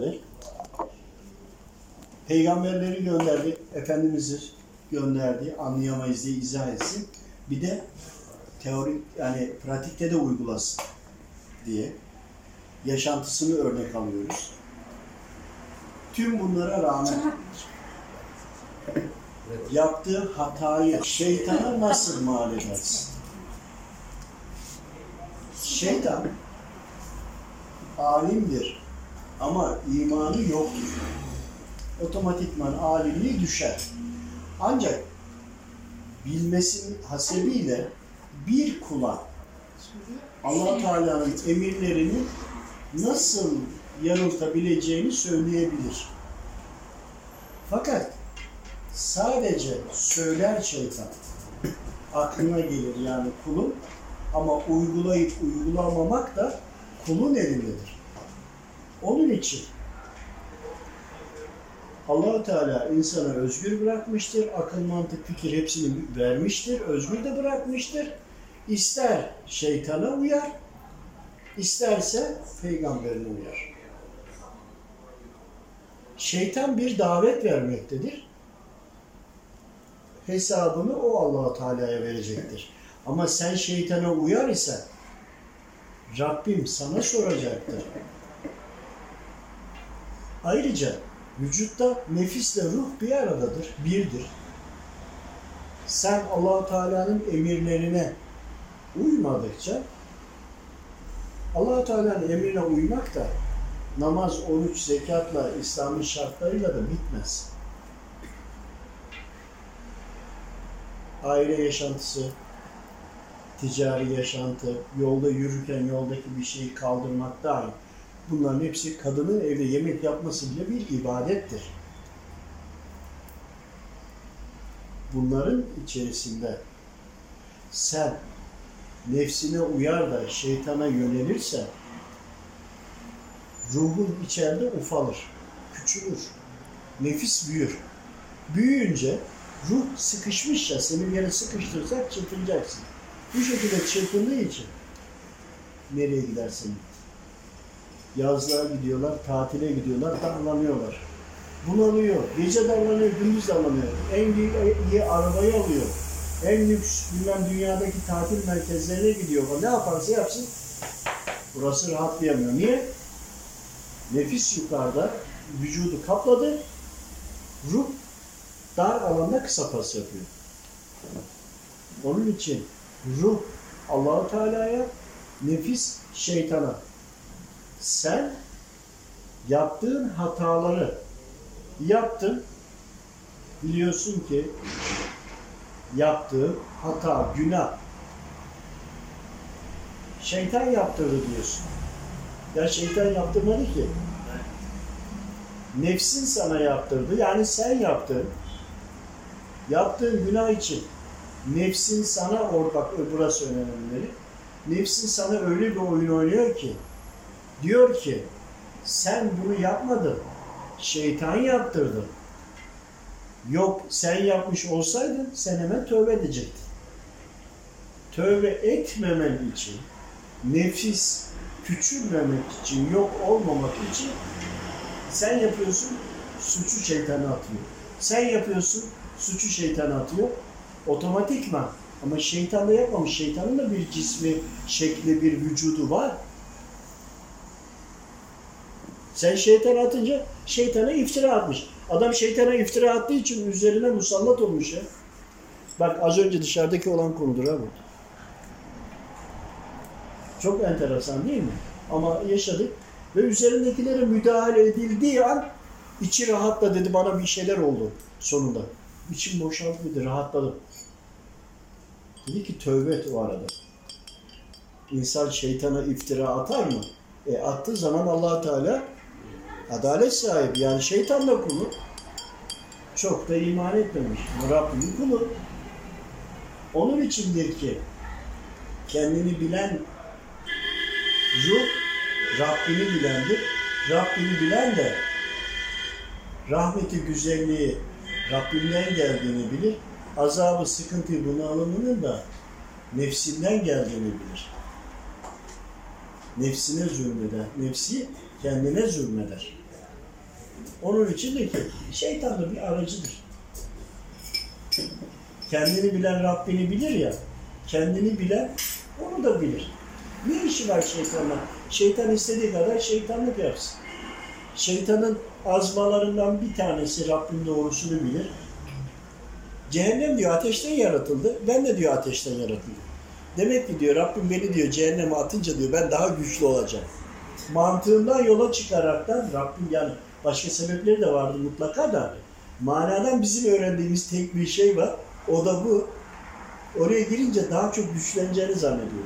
gönderdi. Peygamberleri gönderdi. Efendimiz'i gönderdi. Anlayamayız diye izah etsin. Bir de teorik yani pratikte de uygulasın diye yaşantısını örnek alıyoruz. Tüm bunlara rağmen yaptığı hatayı şeytana nasıl mal edersin? Şeytan alimdir ama imanı yoktur. Otomatikman alimliği düşer. Ancak bilmesinin hasebiyle bir kula allah Teala'nın emirlerini nasıl yanıltabileceğini söyleyebilir. Fakat sadece söyler şeytan aklına gelir yani kulun ama uygulayıp uygulamamak da kulun elindedir. Onun için allah Teala insanı özgür bırakmıştır. Akıl, mantık, fikir hepsini vermiştir. Özgür de bırakmıştır. İster şeytana uyar, isterse peygamberine uyar. Şeytan bir davet vermektedir. Hesabını o allah Teala'ya verecektir. Ama sen şeytana uyar ise Rabbim sana soracaktır. Ayrıca vücutta nefisle ruh bir aradadır, birdir. Sen allah Teala'nın emirlerine uymadıkça allah Teala'nın emrine uymak da namaz, oruç, zekatla, İslam'ın şartlarıyla da bitmez. Aile yaşantısı, ticari yaşantı, yolda yürürken yoldaki bir şeyi kaldırmak dahil. Bunların hepsi kadının evde yemek yapması bile bir ibadettir. Bunların içerisinde sen nefsine uyar da şeytana yönelirse ruhun içeride ufalır, küçülür, nefis büyür. Büyüyünce ruh sıkışmış ya, seni bir yere sıkıştırsak çırpınacaksın. Bu şekilde çırpındığı için nereye gidersin? Yazlığa gidiyorlar, tatile gidiyorlar, darlanıyorlar. Bunalıyor, gece darlanıyor, gündüz darlanıyor. En iyi, iyi arabayı alıyor. En lüks bilmem dünyadaki tatil merkezlerine gidiyor. Ne yaparsa yapsın burası rahatlayamıyor. Niye? Nefis yukarıda, vücudu kapladı, ruh dar alanda kısa pas yapıyor. Onun için ruh Allahu Teala'ya, nefis şeytana. Sen yaptığın hataları yaptın. Biliyorsun ki yaptığın hata, günah şeytan yaptırdı diyorsun. Ya şeytan yaptırmadı ki. Nefsin sana yaptırdı. Yani sen yaptın. Yaptığın günah için nefsin sana ortak, burası önemli. Nefsin sana öyle bir oyun oynuyor ki diyor ki sen bunu yapmadın. Şeytan yaptırdı. Yok sen yapmış olsaydın sen hemen tövbe edecektin. Tövbe etmemen için, nefis küçülmemek için, yok olmamak için sen yapıyorsun, suçu şeytana atıyor. Sen yapıyorsun, suçu şeytana atıyor. Otomatikman. Ama şeytan da yapmamış. Şeytanın da bir cismi, şekli, bir vücudu var. Sen şeytan atınca şeytana iftira atmış. Adam şeytana iftira attığı için üzerine musallat olmuş ya. Bak az önce dışarıdaki olan konudur ha bu. Çok enteresan değil mi? Ama yaşadık ve üzerindekilere müdahale edildiği an içi rahatla dedi bana bir şeyler oldu sonunda. İçim boşaldı dedi rahatladım. Dedi ki tövbe et o arada. İnsan şeytana iftira atar mı? E attığı zaman allah Teala adalet sahibi. Yani şeytan da kulu. Çok da iman etmemiş. Rabbimin kulu. Onun içindir ki kendini bilen ruh Rabbini bilendir. Rabbini bilen de rahmeti, güzelliği Rabbinden geldiğini bilir. Azabı, sıkıntı, bunalımının da nefsinden geldiğini bilir. Nefsine zulmeder. Nefsi kendine zulmeder. Onun için de ki şeytan da bir aracıdır. Kendini bilen Rabbini bilir ya, kendini bilen onu da bilir. Ne işi var şeytanla? Şeytan istediği kadar şeytanlık yapsın. Şeytanın azmalarından bir tanesi Rabbin doğrusunu bilir. Cehennem diyor ateşten yaratıldı. Ben de diyor ateşten yaratıldım. Demek ki diyor Rabbim beni diyor cehenneme atınca diyor ben daha güçlü olacağım. Mantığından yola çıkaraktan Rabbim yani başka sebepleri de vardı mutlaka da manadan bizim öğrendiğimiz tek bir şey var. O da bu. Oraya girince daha çok güçleneceğini zannediyor.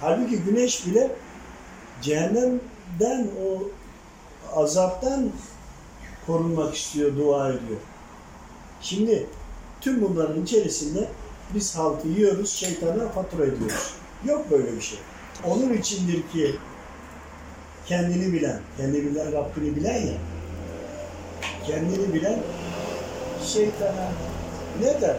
Halbuki güneş bile cehennemden o azaptan korunmak istiyor, dua ediyor. Şimdi tüm bunların içerisinde biz halkı yiyoruz, şeytana fatura ediyoruz. Yok böyle bir şey. Onun içindir ki kendini bilen, kendini bilen Rabbini bilen ya, kendini bilen şeytana ne der?